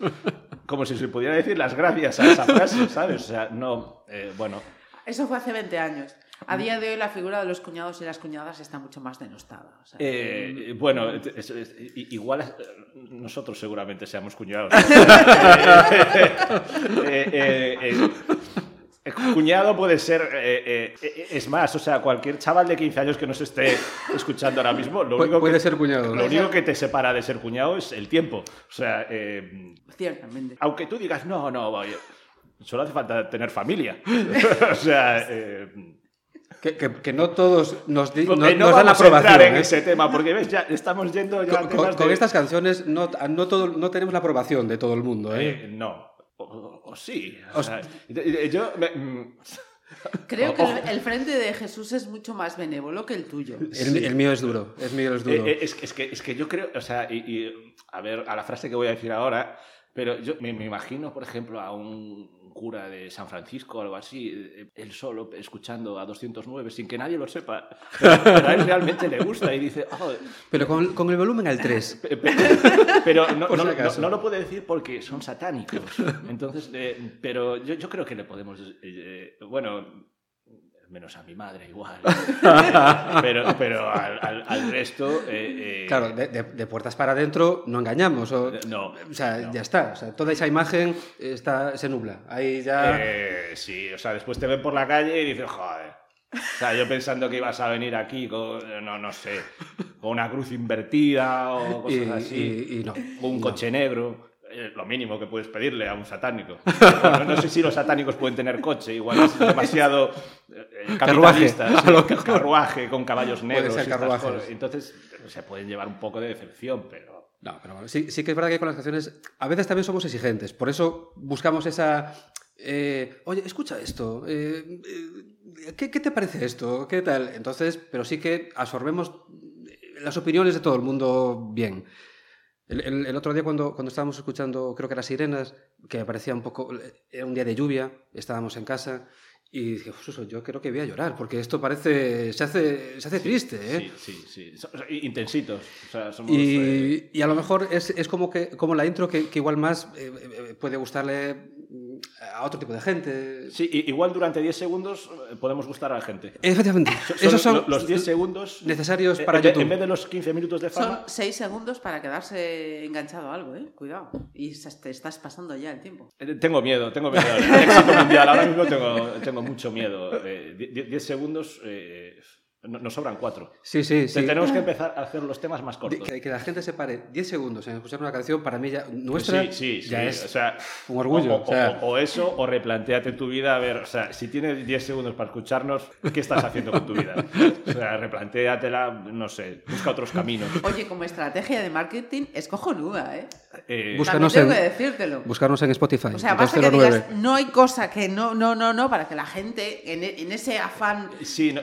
Speaker 4: Como si se pudiera decir las gracias a esa frase, ¿sabes? O sea, no, eh, bueno.
Speaker 3: Eso fue hace 20 años. A día de hoy la figura de los cuñados y las cuñadas está mucho más denostada. o sea,
Speaker 4: Eh, bueno, es- es- i- igual eh, nosotros seguramente seamos cuñados. Eh, eh, eh, eh, cuñado puede ser. eh, eh, es más, o sea, cualquier chaval de 15 años que nos esté escuchando ahora mismo, lo único,
Speaker 5: puede
Speaker 4: que,
Speaker 5: ser cuñado.
Speaker 4: lo único que te separa de ser cuñado es el tiempo. O sea, eh,
Speaker 3: Ciertamente.
Speaker 4: aunque tú digas, no, no, vaya, solo hace falta tener familia. o sea, eh,
Speaker 5: Que, que- que no todos nos, di-
Speaker 4: porque
Speaker 5: no-
Speaker 4: no
Speaker 5: nos dan
Speaker 4: vamos a entrar
Speaker 5: aprobación.
Speaker 4: en
Speaker 5: ¿eh?
Speaker 4: ese tema, porque ves, ya estamos yendo ya
Speaker 5: Con,
Speaker 4: temas
Speaker 5: con- con
Speaker 4: de-
Speaker 5: estas canciones no, no, todo, no tenemos la aprobación de todo el mundo. ¿eh?
Speaker 4: Eh, no. O, sí. o sea, yo. me- mm,
Speaker 3: Creo que el, el frente de Jesús es mucho más benévolo que el tuyo.
Speaker 5: El, el mío es duro. El mío es duro.
Speaker 4: Eh, eh, es, es que, es que yo creo, o sea, y, y, a ver, a la frase que voy a decir ahora, pero yo me, me imagino, por ejemplo, a un cura de San Francisco o algo así, eh, él solo escuchando a 209 sin que nadie lo sepa, pero, pero a él realmente le gusta y dice, "Oh,
Speaker 5: Pero con, con el volumen al 3.
Speaker 4: pe- pe- pero no, lo puede decir porque son satánicos. Entonces, eh, pero yo, yo creo que le podemos, eh, bueno, menos a mi madre igual, Eh, pero, pero al, al- al resto... eh, eh,
Speaker 5: Claro, de, de- de puertas para adentro no engañamos. O,
Speaker 4: No,
Speaker 5: o sea,
Speaker 4: no.
Speaker 5: ya está. O sea, toda esa imagen está, se nubla. Ahí ya.
Speaker 4: Eh, sí, o sea, después te ven por la calle y dices, joder. O sea, yo pensando que ibas a venir aquí con, no, no sé, con una cruz invertida o cosas
Speaker 5: y,
Speaker 4: así,
Speaker 5: y- y no.
Speaker 4: o un
Speaker 5: No.
Speaker 4: coche negro. Eh, lo mínimo que puedes pedirle a un satánico. Bueno, no sé si los satánicos pueden tener coche, igual es demasiado eh,
Speaker 5: Carruaje,
Speaker 4: capitalista,
Speaker 5: a
Speaker 4: sí, carruaje con caballos negros.
Speaker 5: ser carruajes.
Speaker 4: cosas. Entonces se pueden llevar un poco de decepción, pero...
Speaker 5: No, pero bueno, sí, sí que es verdad que con las canciones a veces también somos exigentes. Por eso buscamos esa. eh, Oye, escucha esto. eh, eh, ¿qué, qué te parece esto? ¿Qué tal? Entonces, pero sí que absorbemos las opiniones de todo el mundo bien. El, el- el otro día cuando, cuando estábamos escuchando, creo que era Sirenas, que parecía un poco... Era un día de lluvia, estábamos en casa y dije, "Jesús, yo creo que voy a llorar, porque esto parece... se hace, se hace triste, ¿eh?
Speaker 4: Sí, sí, sí. Intensitos. O sea, somos... eh,
Speaker 5: Y, y a lo mejor es, es como, que, como la intro que, que igual más eh, eh, puede gustarle a otro tipo de gente.
Speaker 4: Sí, igual durante 10 segundos eh, podemos gustar a la gente.
Speaker 5: Efectivamente,
Speaker 4: Son
Speaker 5: esos son
Speaker 4: lo- los 10 segundos
Speaker 5: necesarios
Speaker 4: eh,
Speaker 5: para
Speaker 4: en, vez-
Speaker 5: YouTube.
Speaker 4: en vez de los 15 minutos de
Speaker 3: Son
Speaker 4: fama.
Speaker 3: seis segundos para quedarse enganchado a algo, ¿eh? Cuidado. Y te estás pasando ya el tiempo.
Speaker 4: eh, Tengo miedo, tengo miedo. El éxito mundial ahora mismo tengo, tengo mucho miedo. Eh, die- die- 10 segundos eh, nos sobran 4.
Speaker 5: Sí, sí, sí.
Speaker 4: Tenemos que empezar a hacer los temas más cortos.
Speaker 5: Que, la gente se pare 10 segundos en escuchar una canción, para mí ya nuestra
Speaker 4: sí, sí, sí.
Speaker 5: ya es
Speaker 4: o sea,
Speaker 5: un orgullo.
Speaker 4: O, o-
Speaker 5: o sea,
Speaker 4: o- o eso, o replanteate tu vida. A ver, o sea, si tienes 10 segundos para escucharnos, ¿qué estás haciendo con tu vida? O sea, replantéatela, no sé, busca otros caminos.
Speaker 3: Oye, como estrategia de marketing es cojonuda, ¿eh?
Speaker 4: Eh,
Speaker 5: Busca-
Speaker 3: También
Speaker 5: Búscanos
Speaker 3: tengo
Speaker 5: en-
Speaker 3: que decírtelo.
Speaker 5: buscarnos en Spotify.
Speaker 3: O sea, basta que
Speaker 5: 209.
Speaker 3: digas, no hay cosa que no, no, no, no, para que la gente, en, e- en ese afán
Speaker 4: Sí, no-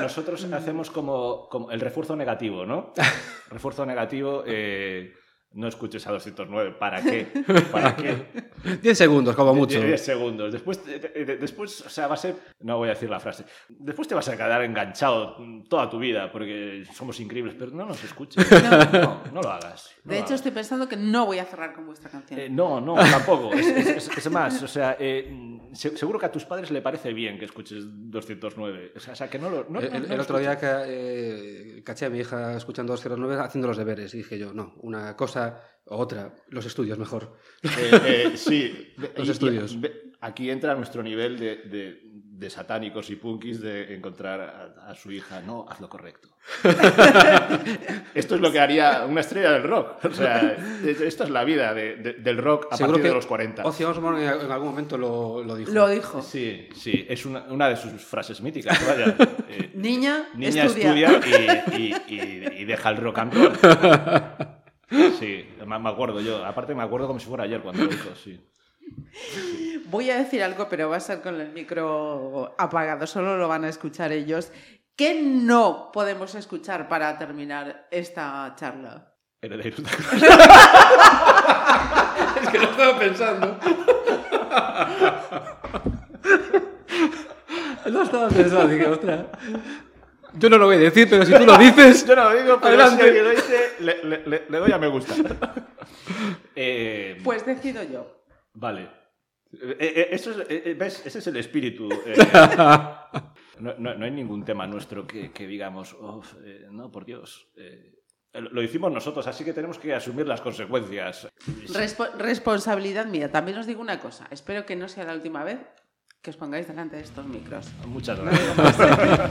Speaker 4: nosotros hacemos como, como el refuerzo negativo, ¿no? Refuerzo negativo, eh, no escuches a 209. ¿Para qué? ¿Para qué?
Speaker 5: 10 segundos, como mucho.
Speaker 4: 10 segundos. Después, de- de- de- después, o sea, va a ser. No voy a decir la frase. Después te vas a quedar enganchado toda tu vida porque somos increíbles, pero no nos escuches. No, no lo hagas. no
Speaker 3: De
Speaker 4: lo
Speaker 3: hecho,
Speaker 4: hagas.
Speaker 3: estoy pensando que no voy a cerrar con vuestra canción.
Speaker 4: Eh, no, no, tampoco. Es, es- es- es más, o sea, eh, se- seguro que a tus padres le parece bien que escuches 209. O sea, o sea, que no lo. no-
Speaker 5: El,
Speaker 4: no-
Speaker 5: el-
Speaker 4: no
Speaker 5: el
Speaker 4: lo
Speaker 5: otro día que, eh, caché a mi hija escuchando 209 haciendo los deberes y dije yo, no, una cosa otra, los estudios mejor.
Speaker 4: Eh, eh, sí.
Speaker 5: Los
Speaker 4: Y- y-
Speaker 5: estudios.
Speaker 4: ve- aquí entra nuestro nivel de, de- de satánicos y punkis de encontrar a, a su hija. No, haz lo correcto. esto es lo que haría una estrella del rock. O sea, es- esto es la vida de- de- del rock a
Speaker 5: Seguro
Speaker 4: partir
Speaker 5: que
Speaker 4: de los 40.
Speaker 5: Ozzy Osbourne en, en algún momento lo, lo dijo.
Speaker 3: Lo dijo.
Speaker 4: Sí, sí, es una, una de sus frases míticas. Vaya. Eh,
Speaker 3: Niña,
Speaker 4: Niña
Speaker 3: estudia.
Speaker 4: estudia, y, y- y- y deja el rock and roll. Sí, me acuerdo yo. Aparte me acuerdo como si fuera ayer cuando lo dijo, sí.
Speaker 3: Voy a decir algo, pero va a ser con el micro apagado, solo lo van a escuchar ellos. ¿Qué no podemos escuchar para terminar esta charla?
Speaker 4: Herederos de-
Speaker 5: Es que lo estaba pensando. lo estaba pensando, dije, ostras. Yo no lo voy a decir, pero si tú lo dices.
Speaker 4: Yo no lo digo, pero
Speaker 5: Adelante.
Speaker 4: si alguien lo dice, le, le- le- le doy a me gusta. Eh,
Speaker 3: Pues decido yo.
Speaker 4: Vale. Eh, eh, eso es, ¿ves? Ese es el espíritu. eh. No, no- no hay ningún tema nuestro que, que digamos, "Uf, eh, no, por Dios. eh, lo hicimos nosotros, así que tenemos que asumir las consecuencias.
Speaker 3: Respo- responsabilidad mía. También os digo una cosa. Espero que no sea la última vez que os pongáis delante de estos micros.
Speaker 6: Muchas gracias.